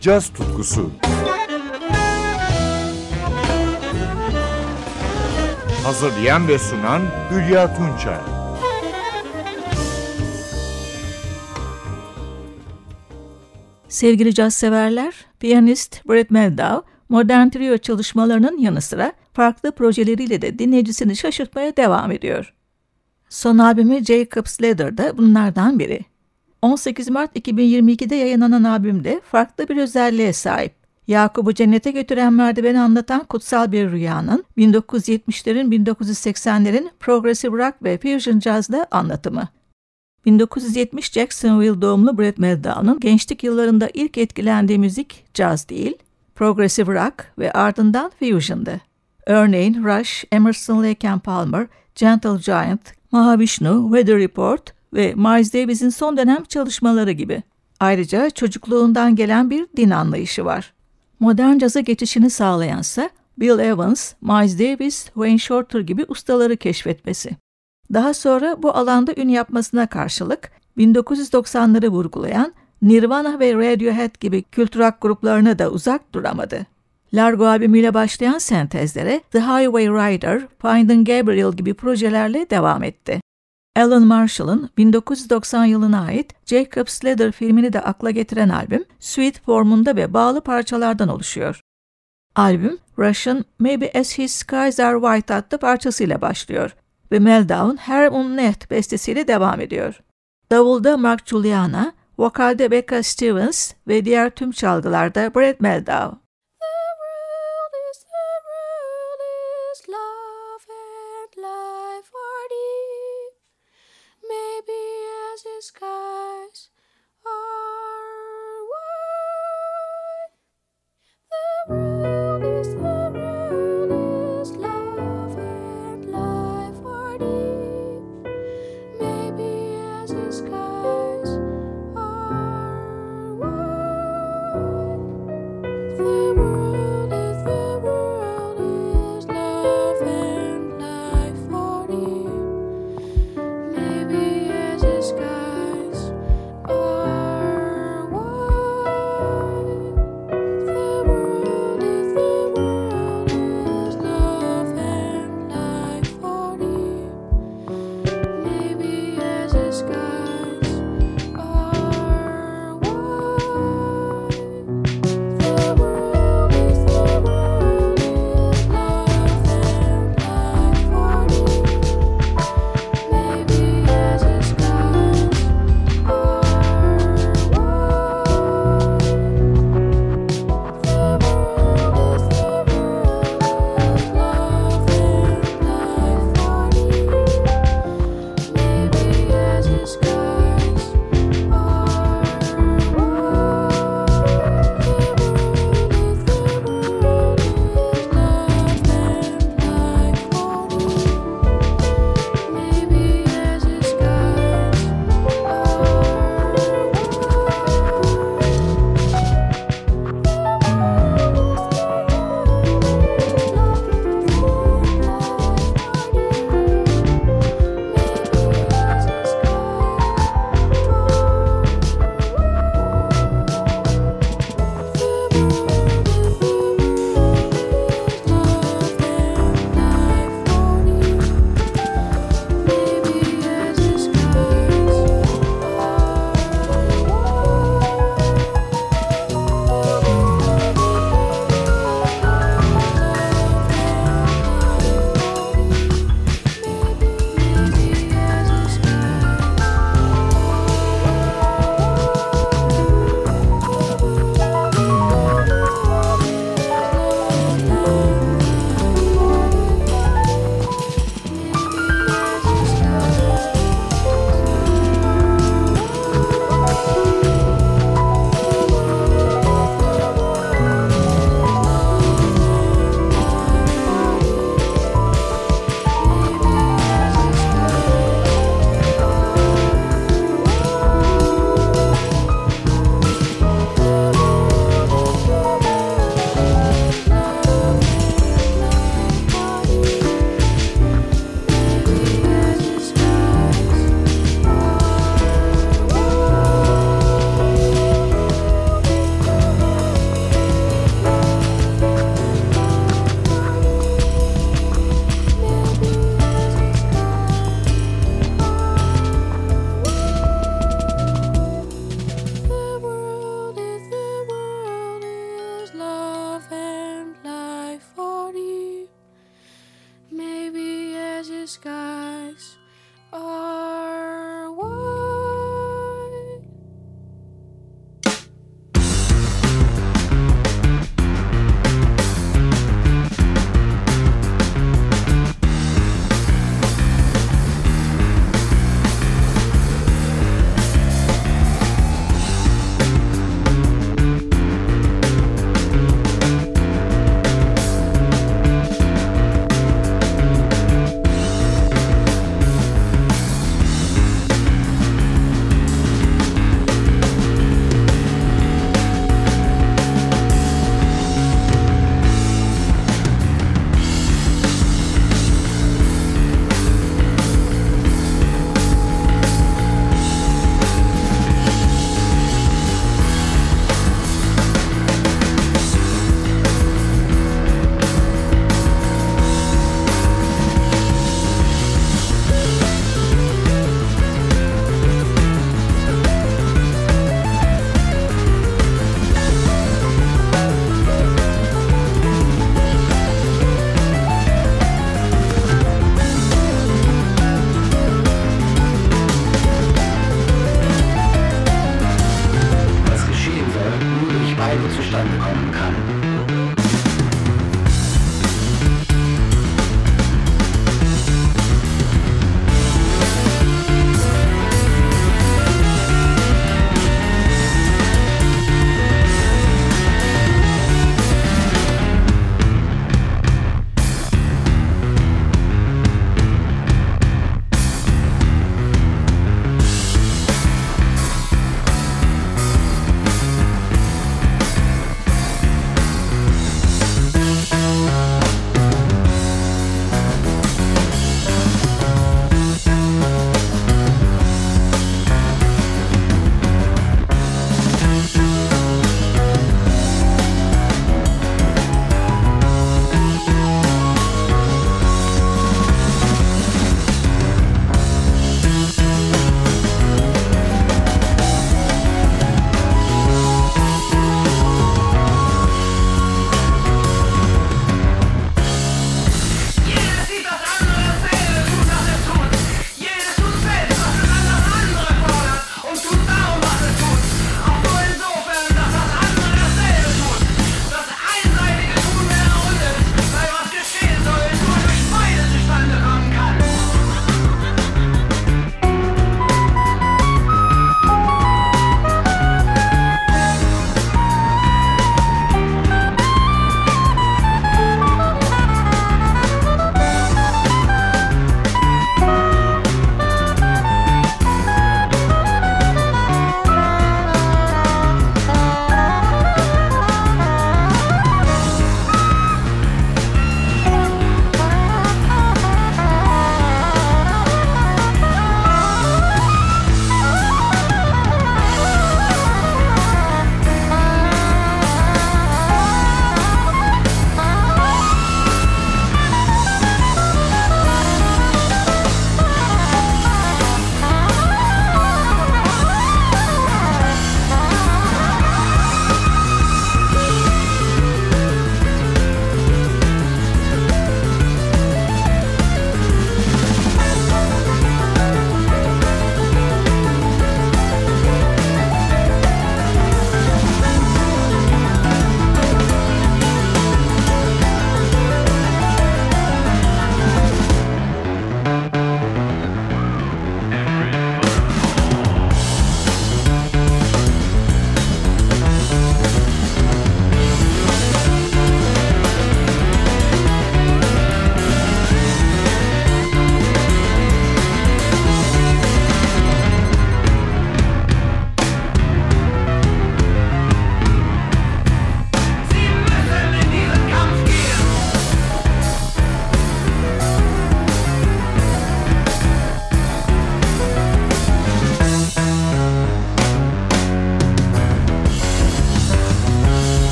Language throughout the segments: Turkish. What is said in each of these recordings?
caz tutkusu. Hazırlayan ve sunan Hülya Tunçay. Sevgili caz severler, piyanist Brett Meldau, modern trio çalışmalarının yanı sıra farklı projeleriyle de dinleyicisini şaşırtmaya devam ediyor. Son albümü Jacob's Ladder da bunlardan biri. 18 Mart 2022'de yayınlanan albümde farklı bir özelliğe sahip. Yakup'u cennete götüren merdiveni anlatan kutsal bir rüyanın 1970'lerin 1980'lerin progressive rock ve fusion jazz'da anlatımı. 1970 Jacksonville doğumlu Brett Meldau'nun gençlik yıllarında ilk etkilendiği müzik caz değil, progressive rock ve ardından fusion'dı. Örneğin Rush, Emerson Lake and Palmer, Gentle Giant, Mahavishnu, Weather Report ve Miles Davis'in son dönem çalışmaları gibi. Ayrıca çocukluğundan gelen bir din anlayışı var. Modern caza geçişini sağlayansa Bill Evans, Miles Davis, Wayne Shorter gibi ustaları keşfetmesi. Daha sonra bu alanda ün yapmasına karşılık 1990'ları vurgulayan Nirvana ve Radiohead gibi kült rock gruplarına da uzak duramadı. Largo albümüyle başlayan sentezlere The Highway Rider, Finding Gabriel gibi projelerle devam etti. Alan Marshall'ın 1990 yılına ait Jacob's Ladder filmini de akla getiren albüm, suite formunda ve bağlı parçalardan oluşuyor. Albüm, Rush'ın Maybe As His Skies Are White adlı parçasıyla başlıyor ve Meltdown Her Un Net bestesiyle devam ediyor. Davulda Mark Juliana, vokalde Becca Stevens ve diğer tüm çalgılarda Brett Meldau.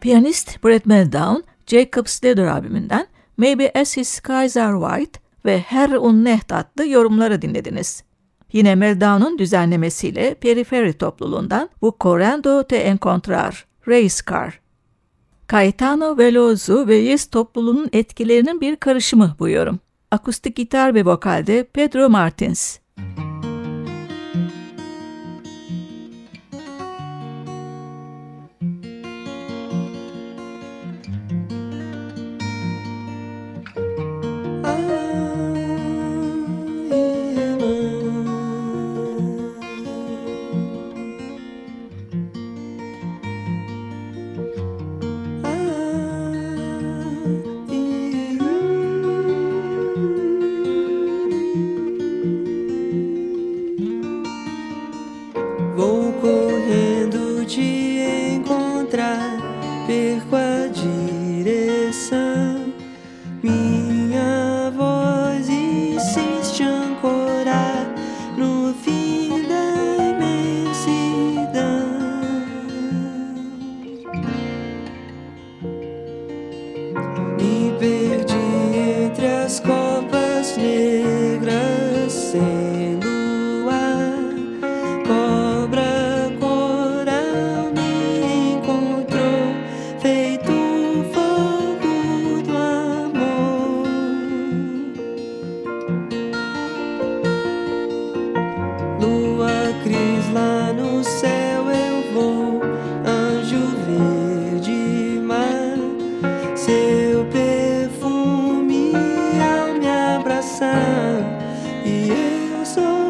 Piyanist Brett Meldown, Jacob Slater albümünden Maybe As His Skies Are White ve Her un Neht adlı yorumları dinlediniz. Yine Meldown'un düzenlemesiyle Periferi topluluğundan bu Correndo te Encontrar, Race Car. Caetano Veloso ve Yes topluluğunun etkilerinin bir karışımı bu yorum. Akustik gitar ve vokalde Pedro Martins. E eu sou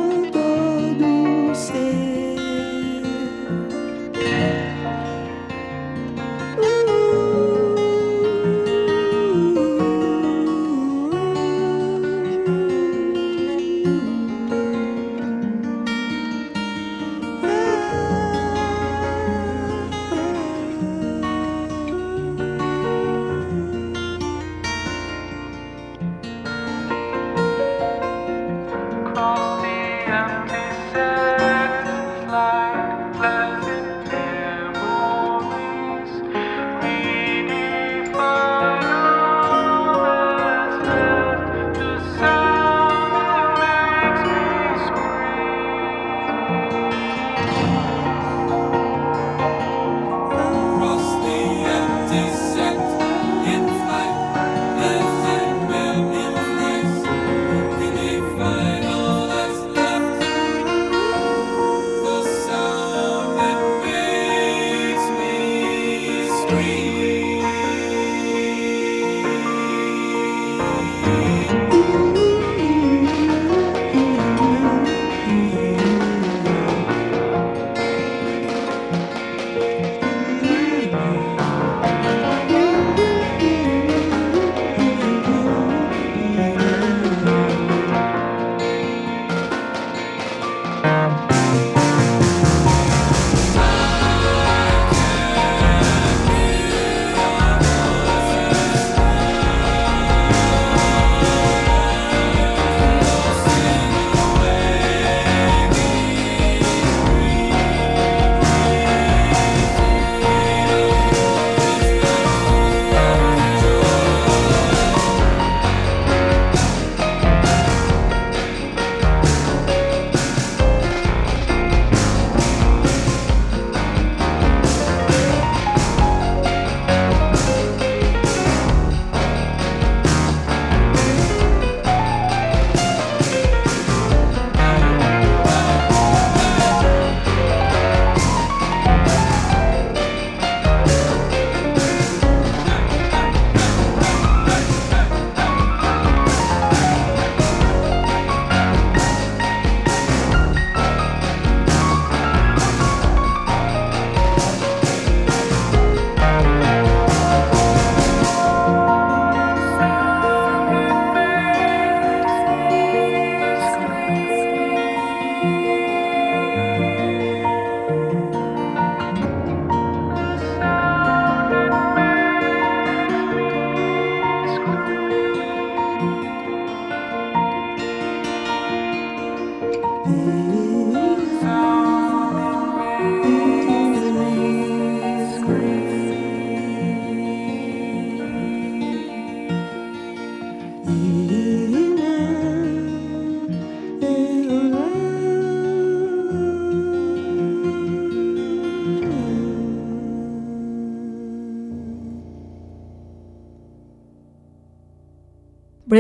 You.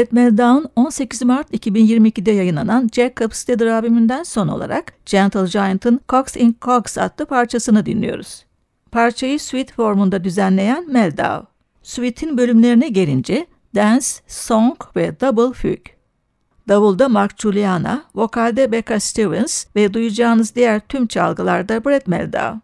Brett Meldau'nun 18 Mart 2022'de yayınlanan Jacob's Ladder albümünden son olarak Gentle Giant'ın Cox in Cox adlı parçasını dinliyoruz. Parçayı suite formunda düzenleyen Meldau. Suite'in bölümlerine gelince Dance, Song ve Double Fugue. Davulda Mark Juliana, vokalde Becca Stevens ve duyacağınız diğer tüm çalgılarda Brett Meldau.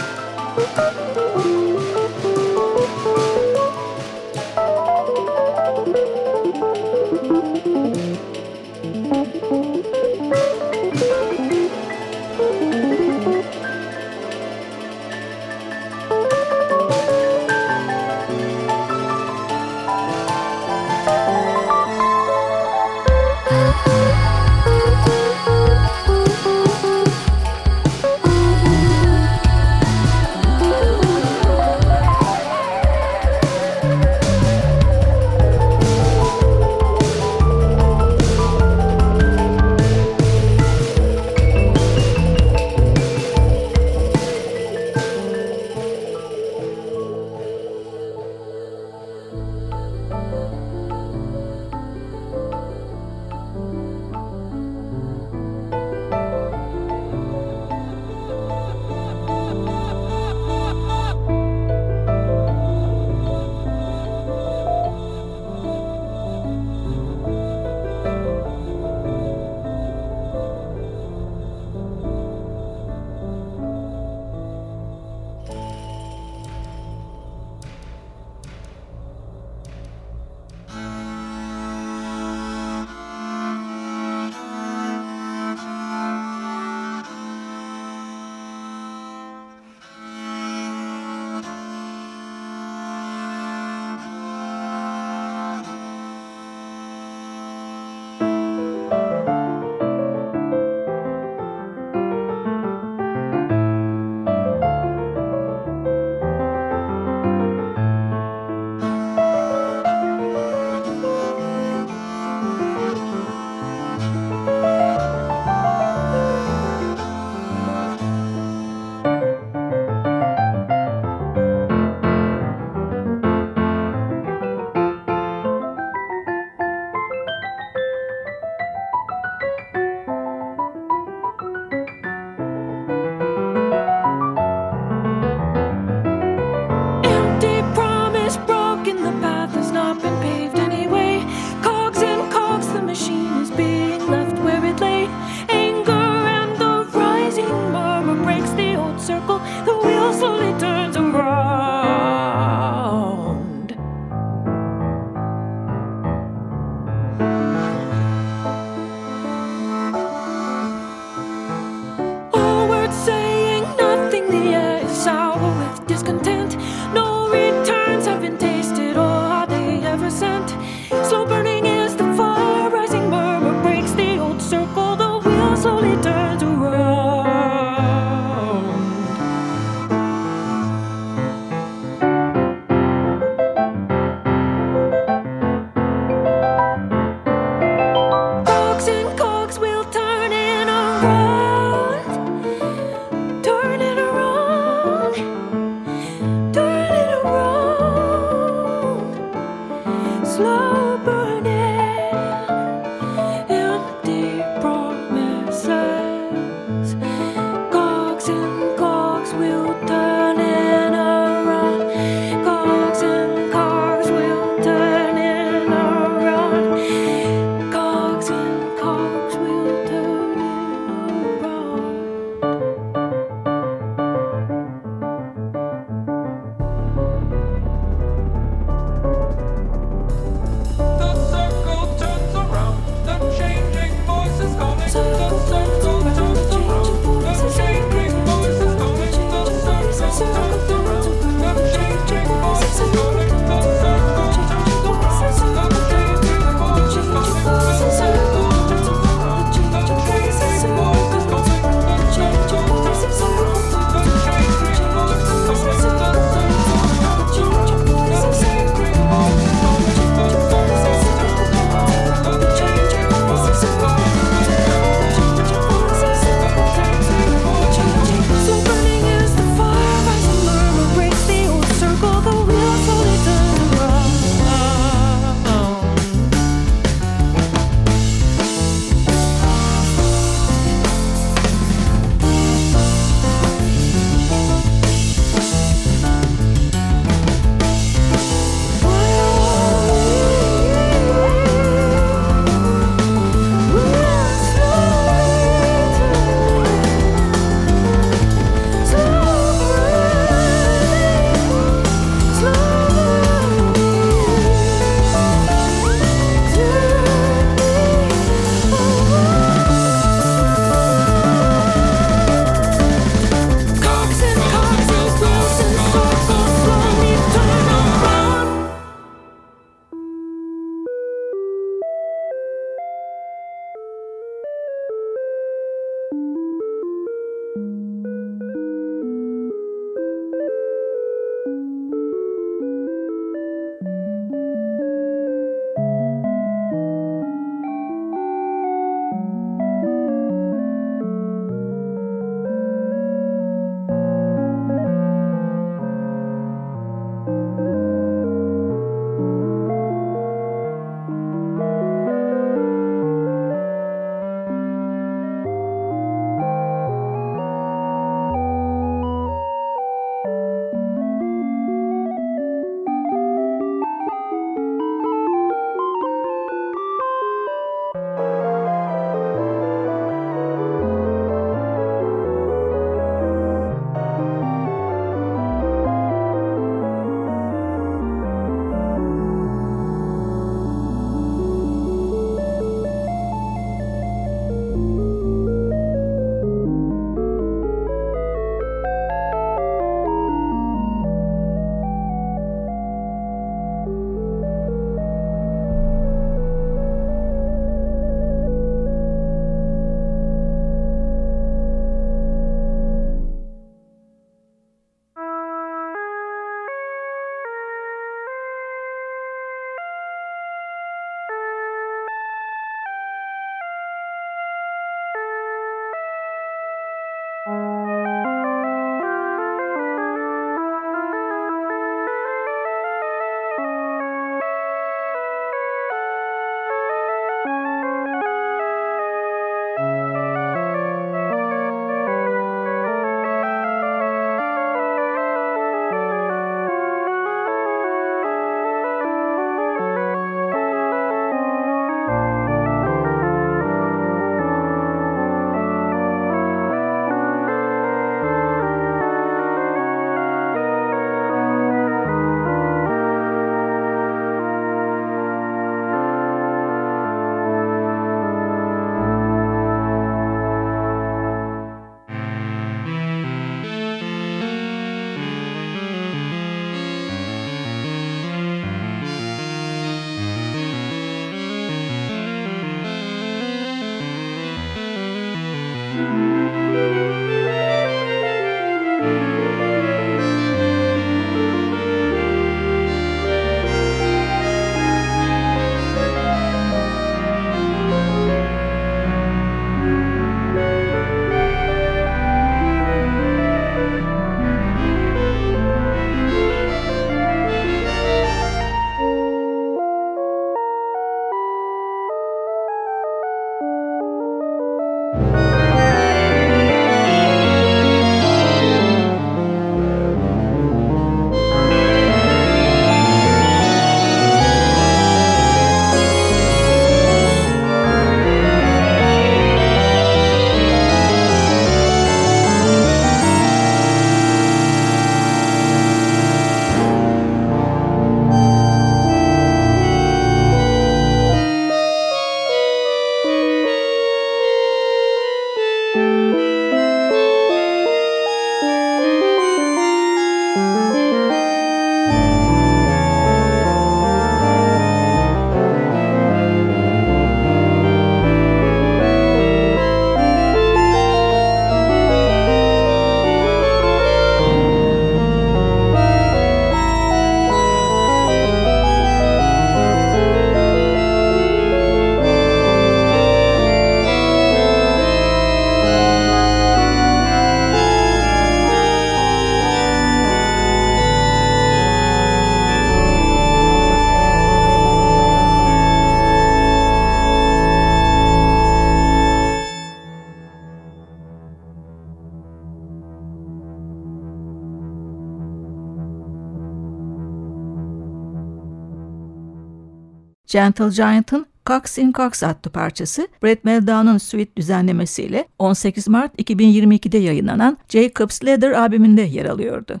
Gentle Giant'ın Cox in Cox adlı parçası Brett Meldau'nun suite düzenlemesiyle 18 Mart 2022'de yayınlanan Jacob's Ladder albümünde yer alıyordu.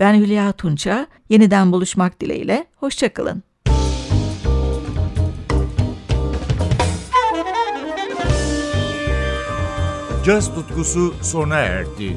Ben Hülya Tunça, yeniden buluşmak dileğiyle, hoşçakalın. Caz tutkusu sona erdi.